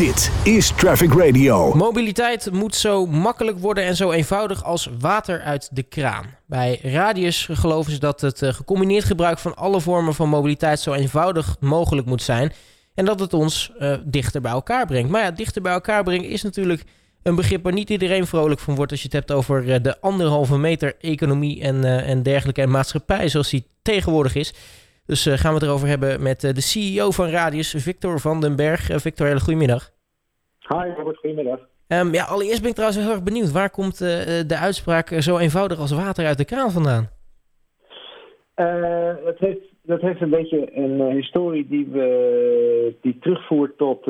Dit is Traffic Radio. Mobiliteit moet zo makkelijk worden en zo eenvoudig als water uit de kraan. Bij Radius geloven ze dat het eh, gecombineerd gebruik van alle vormen van mobiliteit zo eenvoudig mogelijk moet zijn. En dat het ons uh, dichter bij elkaar brengt. Maar ja, dichter bij elkaar brengen is natuurlijk een begrip waar niet iedereen vrolijk van wordt als je het hebt over uh, de anderhalve meter economie en, en dergelijke en maatschappij zoals die tegenwoordig is. Dus uh, gaan we het erover hebben met uh, de CEO van Radius, Victor van den Berg. Uh, Victor, hele goedemiddag. Hi Robert, goedemiddag. Um, ja, allereerst ben ik trouwens heel erg benieuwd. Waar komt de uitspraak zo eenvoudig als water uit de kraan vandaan? dat, heeft, dat heeft een beetje een historie die, we, die terugvoert tot,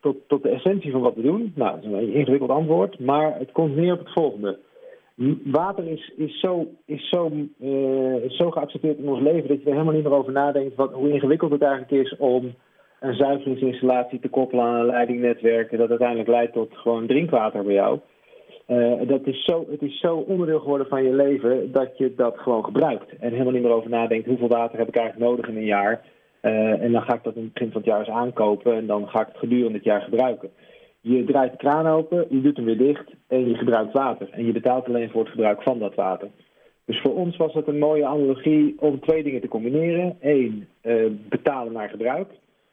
tot, tot de essentie van wat we doen. Nou, dat is een ingewikkeld antwoord, maar het komt neer op het volgende. Water is, is, zo, is zo, uh, zo geaccepteerd in ons leven dat je er helemaal niet meer over nadenkt wat, hoe ingewikkeld het eigenlijk is om een zuiveringsinstallatie te koppelen aan een leidingnetwerk. Dat uiteindelijk leidt tot gewoon drinkwater bij jou. Uh, dat is zo, het is zo onderdeel geworden van je leven dat je dat gewoon gebruikt. En helemaal niet meer over nadenkt hoeveel water heb ik eigenlijk nodig in een jaar. Uh, en dan ga ik dat in het begin van het jaar eens aankopen en dan ga ik het gedurende het jaar gebruiken. Je draait de kraan open, je doet hem weer dicht en je gebruikt water. En je betaalt alleen voor het gebruik van dat water. Dus voor ons was het een mooie analogie om twee dingen te combineren. Eén, uh, betalen naar gebruik.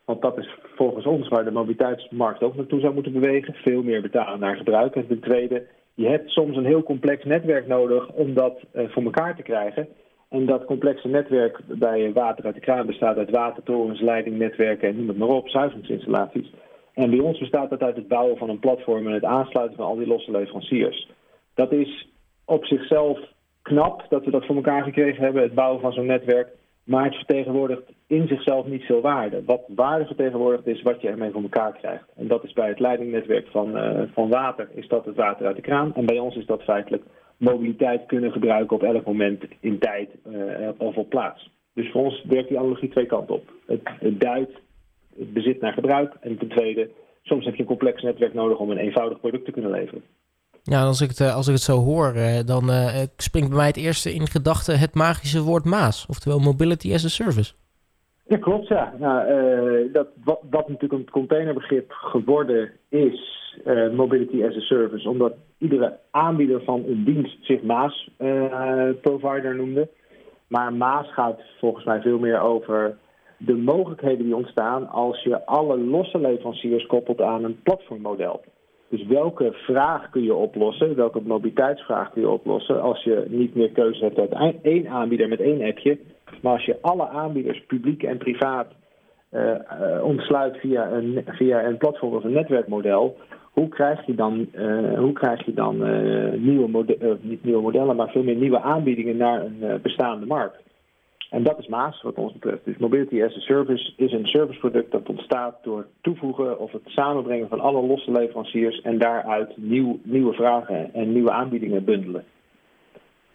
Want dat is volgens ons waar de mobiliteitsmarkt ook naartoe zou moeten bewegen. Veel meer betalen naar gebruik. En ten tweede, je hebt soms een heel complex netwerk nodig om dat uh, voor elkaar te krijgen. En dat complexe netwerk bij water uit de kraan bestaat uit watertorens, leidingnetwerken en noem het maar op, zuiveringsinstallaties. En bij ons bestaat dat uit het bouwen van een platform en het aansluiten van al die losse leveranciers. Dat is op zichzelf knap dat we dat voor elkaar gekregen hebben, het bouwen van zo'n netwerk. Maar het vertegenwoordigt in zichzelf niet veel waarde. Wat waarde vertegenwoordigt is wat je ermee voor elkaar krijgt. En dat is bij het leidingnetwerk van, uh, van water, is dat het water uit de kraan. En bij ons is dat feitelijk mobiliteit kunnen gebruiken op elk moment in tijd uh, of op plaats. Dus voor ons werkt die analogie twee kanten op. Het, het duidt het bezit naar gebruik. En ten tweede, soms heb je een complex netwerk nodig om een eenvoudig product te kunnen leveren. Ja, als ik het, als ik het zo hoor, dan uh, springt bij mij het eerste in gedachten het magische woord Maas. Oftewel Mobility as a Service. Ja, klopt, ja. Nou, uh, dat, wat, wat natuurlijk een containerbegrip geworden is, uh, Mobility as a Service, omdat iedere aanbieder van een dienst zich Maas-provider noemde. Maar Maas gaat volgens mij veel meer over de mogelijkheden die ontstaan als je alle losse leveranciers koppelt aan een platformmodel. Dus welke vraag kun je oplossen, welke mobiliteitsvraag kun je oplossen als je niet meer keuze hebt uit één aanbieder met één appje, maar als je alle aanbieders, publiek en privaat, uh, uh, ontsluit via een, via een platform of een netwerkmodel, hoe krijg je dan, uh, hoe krijg je dan nieuwe, niet nieuwe modellen, maar veel meer nieuwe aanbiedingen naar een bestaande markt? En dat is Maas wat ons betreft. Dus Mobility as a Service is een serviceproduct dat ontstaat door het toevoegen of het samenbrengen van alle losse leveranciers en daaruit nieuw, nieuwe vragen en nieuwe aanbiedingen bundelen.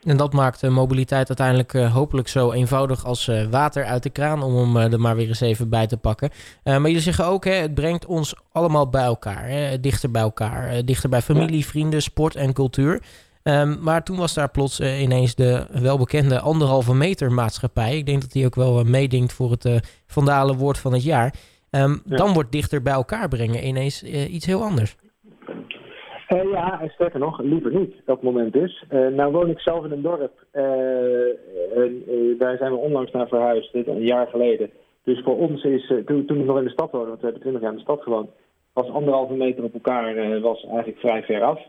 En dat maakt de mobiliteit uiteindelijk uh, hopelijk zo eenvoudig als uh, water uit de kraan, om hem uh, er maar weer eens even bij te pakken. maar jullie zeggen ook, hè, het brengt ons allemaal bij elkaar, hè, dichter bij elkaar, dichter bij familie, ja. vrienden, sport en cultuur. Um, maar toen was daar plots uh, ineens de welbekende anderhalve meter maatschappij. Ik denk dat die ook wel uh, meedingt voor het uh, vandale woord van het jaar. Um, ja. Dan wordt dichter bij elkaar brengen ineens iets heel anders. ja, en sterker nog, liever niet, dat moment is. nou woon ik zelf in een dorp. daar zijn we onlangs naar verhuisd, een jaar geleden. Dus voor ons is, toen, toen ik nog in de stad woonde, want we hebben twintig jaar in de stad gewoond, was anderhalve meter op elkaar was eigenlijk vrij ver af.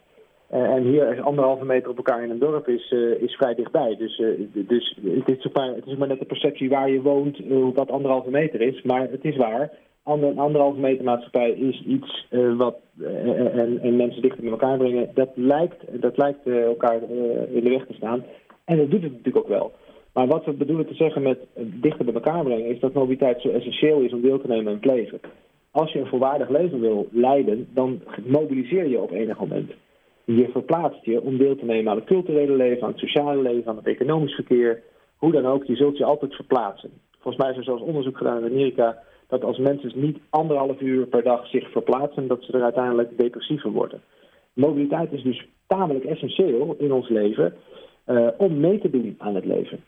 Uh, en hier anderhalve meter op elkaar in een dorp is, uh, is vrij dichtbij. Dus, uh, dus het, is maar, het is maar net de perceptie waar je woont, wat anderhalve meter is. Maar het is waar. Ander, anderhalve meter maatschappij is iets wat en, en, mensen dichter bij elkaar brengen. Dat lijkt, dat lijkt elkaar in de weg te staan. En dat doet het natuurlijk ook wel. Maar wat we bedoelen te zeggen met dichter bij elkaar brengen, is dat mobiliteit zo essentieel is om deel te nemen aan het leven. Als je een volwaardig leven wil leiden, dan mobiliseer je op enig moment. Je verplaatst je om deel te nemen aan het culturele leven, aan het sociale leven, aan het economisch verkeer. Hoe dan ook, je zult je altijd verplaatsen. Volgens mij is er zelfs onderzoek gedaan in Amerika dat als mensen niet anderhalf uur per dag zich verplaatsen, dat ze er uiteindelijk depressiever worden. Mobiliteit is dus tamelijk essentieel in ons leven uh, om mee te doen aan het leven.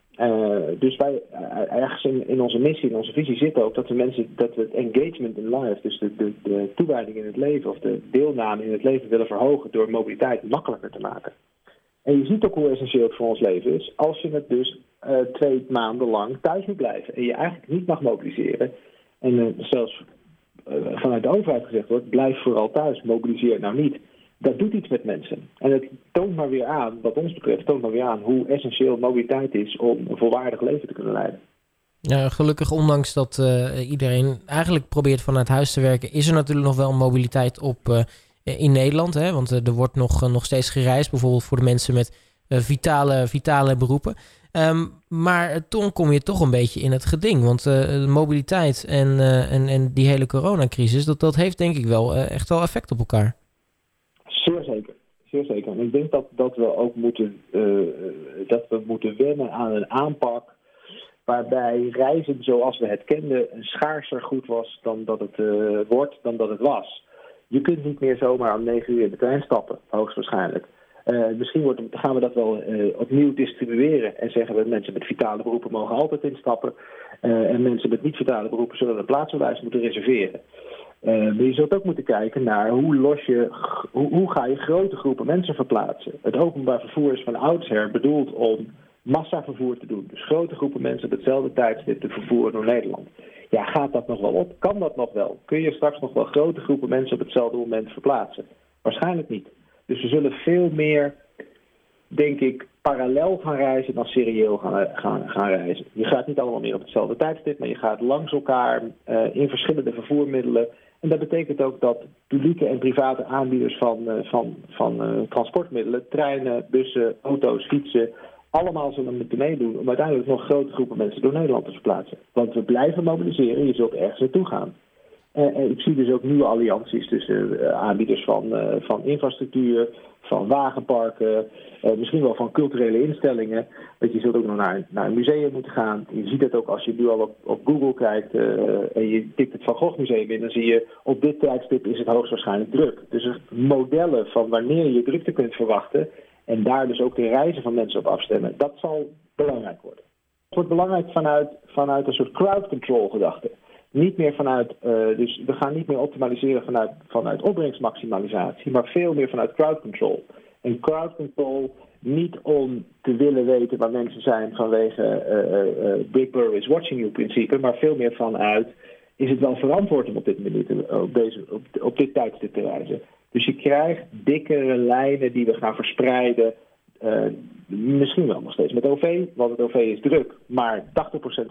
Dus wij, ergens in, onze missie, in onze visie zit ook dat we mensen, dat we het engagement in life, dus de, de, de toewijding in het leven of de deelname in het leven willen verhogen door mobiliteit makkelijker te maken. En je ziet ook hoe essentieel het voor ons leven is als je het dus uh, twee maanden lang thuis moet blijven en je eigenlijk niet mag mobiliseren. En zelfs vanuit de overheid gezegd wordt, blijf vooral thuis, mobiliseer nou niet. Dat doet iets met mensen. En het toont maar weer aan, wat ons betreft, toont maar weer aan hoe essentieel mobiliteit is om een volwaardig leven te kunnen leiden. Ja, gelukkig, ondanks dat iedereen eigenlijk probeert vanuit huis te werken, is er natuurlijk nog wel mobiliteit op in Nederland. Hè? Want er wordt nog, nog steeds gereisd, bijvoorbeeld voor de mensen met vitale, vitale beroepen. Um, maar toen kom je toch een beetje in het geding. Want mobiliteit en, en, en die hele coronacrisis, dat, dat heeft denk ik wel echt wel effect op elkaar. Zeer zeker. En ik denk dat, dat we ook moeten, dat we moeten wennen aan een aanpak waarbij reizen zoals we het kenden een schaarser goed was dan dat het wordt, dan dat het was. Je kunt niet meer zomaar om negen uur in de trein stappen, hoogstwaarschijnlijk. Uh, misschien wordt, gaan we dat wel opnieuw distribueren en zeggen we mensen met vitale beroepen mogen altijd instappen. En mensen met niet-vitale beroepen zullen een plaatsverwijs moeten reserveren. Maar je zult ook moeten kijken naar hoe, los je, hoe, hoe, ga je grote groepen mensen verplaatsen. Het openbaar vervoer is van oudsher bedoeld om massavervoer te doen. Dus grote groepen mensen op hetzelfde tijdstip te vervoeren door Nederland. Ja, gaat dat nog wel op? Kan dat nog wel? Kun je straks nog wel grote groepen mensen op hetzelfde moment verplaatsen? Waarschijnlijk niet. Dus we zullen veel meer, denk ik, parallel gaan reizen dan serieel gaan, gaan, gaan reizen. Je gaat niet allemaal meer op hetzelfde tijdstip, maar je gaat langs elkaar uh, in verschillende vervoermiddelen. En dat betekent ook dat publieke en private aanbieders van, uh, van, van uh, transportmiddelen, treinen, bussen, auto's, fietsen, allemaal zullen moeten meedoen om uiteindelijk nog grote groepen mensen door Nederland te verplaatsen. Want we blijven mobiliseren, je zult ergens naartoe gaan. Uh, ik zie dus ook nieuwe allianties tussen uh, aanbieders van, uh, van infrastructuur, van wagenparken, misschien wel van culturele instellingen. Dat je zult ook nog naar, naar een museum moeten gaan. Je ziet het ook als je nu al op, op Google kijkt en je tikt het Van Gogh Museum in, dan zie je op dit tijdstip is het hoogstwaarschijnlijk druk. Dus modellen van wanneer je drukte kunt verwachten en daar dus ook de reizen van mensen op afstemmen, dat zal belangrijk worden. Het wordt belangrijk vanuit, vanuit een soort crowd control gedachte niet meer vanuit, uh, dus we gaan niet meer optimaliseren vanuit, vanuit opbrengstmaximalisatie, maar veel meer vanuit crowd control. En crowd control niet om te willen weten waar mensen zijn vanwege uh, Big Brother is watching you principe, maar veel meer vanuit is het wel verantwoord om op dit, minuut, op, deze, op, op dit tijdstip te reizen. Dus je krijgt dikkere lijnen die we gaan verspreiden misschien wel nog steeds met OV, want het OV is druk. Maar 80%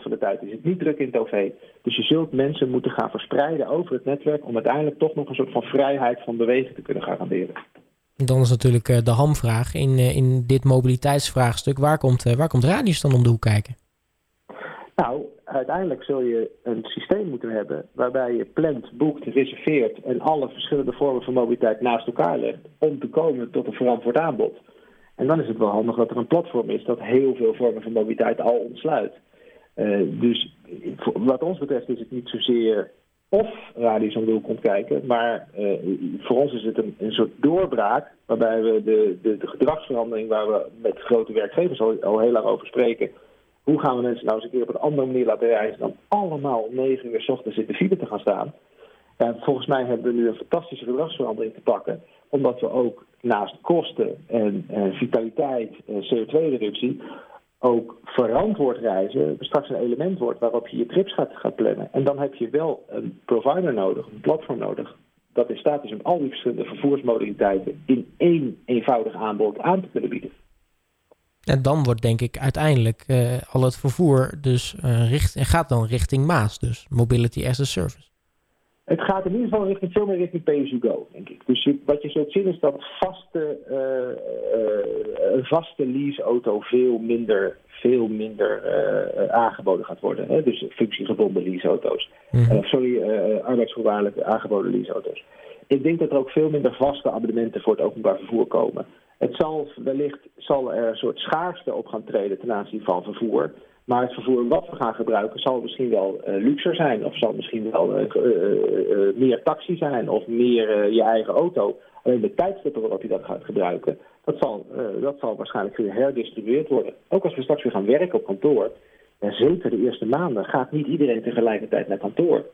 van de tijd is het niet druk in het OV. Dus je zult mensen moeten gaan verspreiden over het netwerk... om uiteindelijk toch nog een soort van vrijheid van bewegen te kunnen garanderen. Dan is natuurlijk uh, de hamvraag in, uh, in dit mobiliteitsvraagstuk. Waar komt, waar komt Radius dan om de hoek kijken? Nou, uiteindelijk zul je een systeem moeten hebben waarbij je plant, boekt, reserveert en alle verschillende vormen van mobiliteit naast elkaar legt om te komen tot een verantwoord aanbod. En dan is het wel handig dat er een platform is dat heel veel vormen van mobiliteit al ontsluit. Uh, dus wat ons betreft is het niet zozeer of Radius de hoek komt kijken, maar uh, voor ons is het een, een soort doorbraak waarbij we de, de, de, gedragsverandering waar we met grote werkgevers al, heel lang over spreken, hoe gaan we mensen nou eens een keer op een andere manier laten reizen dan allemaal om negen uur s ochtends in de file te gaan staan. Ja, volgens mij hebben we nu een fantastische gedragsverandering te pakken, omdat we ook naast kosten en, vitaliteit, en CO2-reductie, ook verantwoord reizen straks een element wordt waarop je je trips gaat, plannen. En dan heb je wel een provider nodig, een platform nodig, dat in staat is om al die verschillende vervoersmodaliteiten in één eenvoudig aanbod aan te kunnen bieden. En dan wordt denk ik uiteindelijk uh, al het vervoer dus uh, gaat dan richting Maas, dus Mobility as a Service. Het gaat in ieder geval richting, veel meer richting pay-as-you-go, denk ik. Dus wat je zult zien is dat vaste, uh, uh, een vaste leaseauto veel minder, veel minder uh, aangeboden gaat worden. Hè? Dus functiegebonden leaseauto's. Mm -hmm. sorry, arbeidsvoorwaardelijk aangeboden leaseauto's. Ik denk dat er ook veel minder vaste abonnementen voor het openbaar vervoer komen. Het zal wellicht zal er een soort schaarste op gaan treden ten aanzien van vervoer. Maar het vervoer wat we gaan gebruiken zal misschien wel uh, luxer zijn. Of zal misschien wel uh, uh, meer taxi zijn of meer je eigen auto. Alleen de tijdstippen waarop je dat gaat gebruiken Dat zal, dat zal waarschijnlijk weer herdistribueerd worden. Ook als we straks weer gaan werken op kantoor, en zeker de eerste maanden, gaat niet iedereen tegelijkertijd naar kantoor.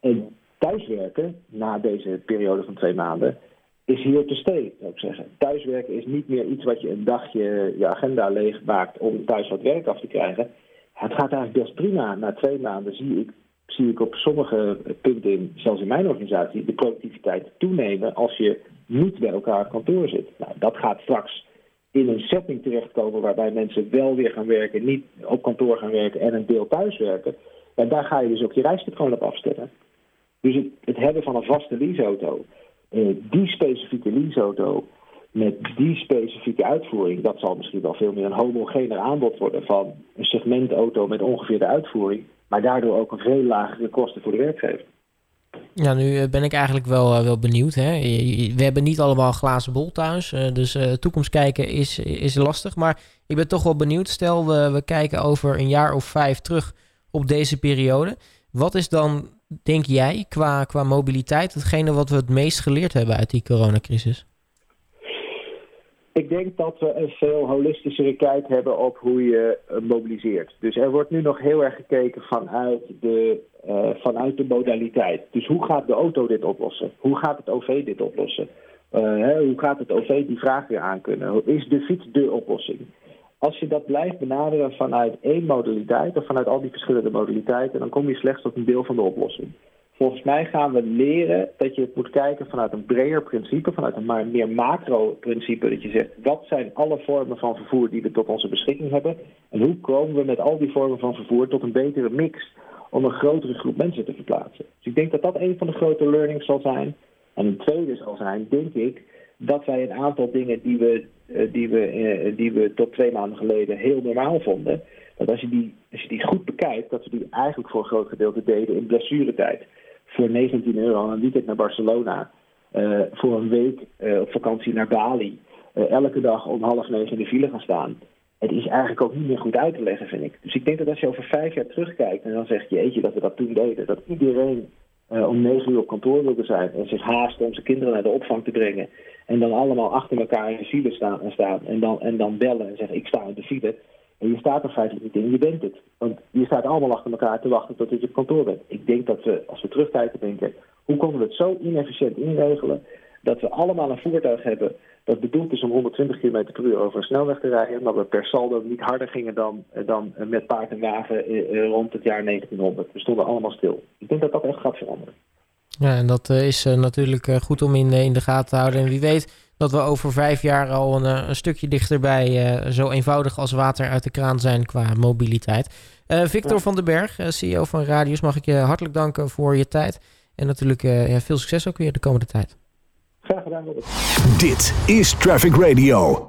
En thuiswerken, na deze periode van twee maanden, is hier te stay, zou ik zeggen. Thuiswerken is niet meer iets wat je een dagje je agenda leeg maakt om thuis wat werk af te krijgen. Het gaat eigenlijk best prima. Na twee maanden zie ik, zie ik op sommige punten, zelfs in mijn organisatie, de productiviteit toenemen als je niet bij elkaar op kantoor zit. Nou, dat gaat straks in een setting terechtkomen waarbij mensen wel weer gaan werken, niet op kantoor gaan werken en een deel thuiswerken. En daar ga je dus ook je reispatroon op afstellen. Dus het, het hebben van een vaste leaseauto, eh, die specifieke leaseauto met die specifieke uitvoering, dat zal misschien wel veel meer een homogener aanbod worden van een segmentauto met ongeveer de uitvoering, maar daardoor ook een veel lagere kosten voor de werkgever. Ja, nu eh, ben ik eigenlijk wel, eh, wel benieuwd. Hè? We hebben niet allemaal glazen bol thuis, dus toekomst kijken is, is lastig. Maar ik ben toch wel benieuwd. Stel, we, we kijken over een jaar of vijf terug op deze periode. Wat is dan denk jij, qua, qua mobiliteit, hetgene wat we het meest geleerd hebben uit die coronacrisis? Ik denk dat we een veel holistischere kijk hebben op hoe je eh, mobiliseert. Dus er wordt nu nog heel erg gekeken vanuit de, uh, vanuit de modaliteit. Dus hoe gaat de auto dit oplossen? Hoe gaat het OV dit oplossen? Uh, hè, hoe gaat het OV die vraag weer aankunnen? Is de fiets de oplossing? Als je dat blijft benaderen vanuit één modaliteit of vanuit al die verschillende modaliteiten, dan kom je slechts tot een deel van de oplossing. Volgens mij gaan we leren dat je moet kijken vanuit een breder principe, vanuit een meer macro-principe. Dat je zegt, wat zijn alle vormen van vervoer die we tot onze beschikking hebben? En hoe komen we met al die vormen van vervoer tot een betere mix om een grotere groep mensen te verplaatsen? Dus ik denk dat dat een van de grote learnings zal zijn. En een tweede zal zijn, denk ik, dat wij een aantal dingen die we, eh, die we, eh, die we tot twee maanden geleden heel normaal vonden, dat als je, die, als je die goed bekijkt, dat we die eigenlijk voor een groot gedeelte deden in blessuretijd. Voor 19 euro een weekend naar Barcelona, uh, voor een week op vakantie naar Bali, elke dag om half negen in de file gaan staan. Het is eigenlijk ook niet meer goed uit te leggen, vind ik. Dus ik denk dat als je over vijf jaar terugkijkt en dan zegt je, eetje dat we dat toen deden, dat iedereen om negen uur op kantoor wilde zijn en zich haasten om zijn kinderen naar de opvang te brengen. En dan allemaal achter elkaar in de file staan en, staan, en, dan, en dan bellen en zeggen ik sta in de file. En je staat er feitelijk niet in, je bent het. Want je staat allemaal achter elkaar te wachten tot je op kantoor bent. Ik denk dat we, als we terugkijken, denken, hoe konden we het zo inefficiënt inregelen dat we allemaal een voertuig hebben dat bedoeld is om 120 km per uur over een snelweg te rijden, maar we per saldo niet harder gingen dan, dan met paard en wagen eh, eh, rond het jaar 1900. We stonden allemaal stil. Ik denk dat dat echt gaat veranderen. Ja, en dat eh, is natuurlijk goed om in, in de gaten te houden. En wie weet dat we over vijf jaar al een, een stukje dichterbij zo eenvoudig als water uit de kraan zijn qua mobiliteit. Victor van den Berg, CEO van Radius, mag ik je hartelijk danken voor je tijd. En natuurlijk ja, veel succes ook weer de komende tijd. Graag gedaan, Robert. Dit is Traffic Radio.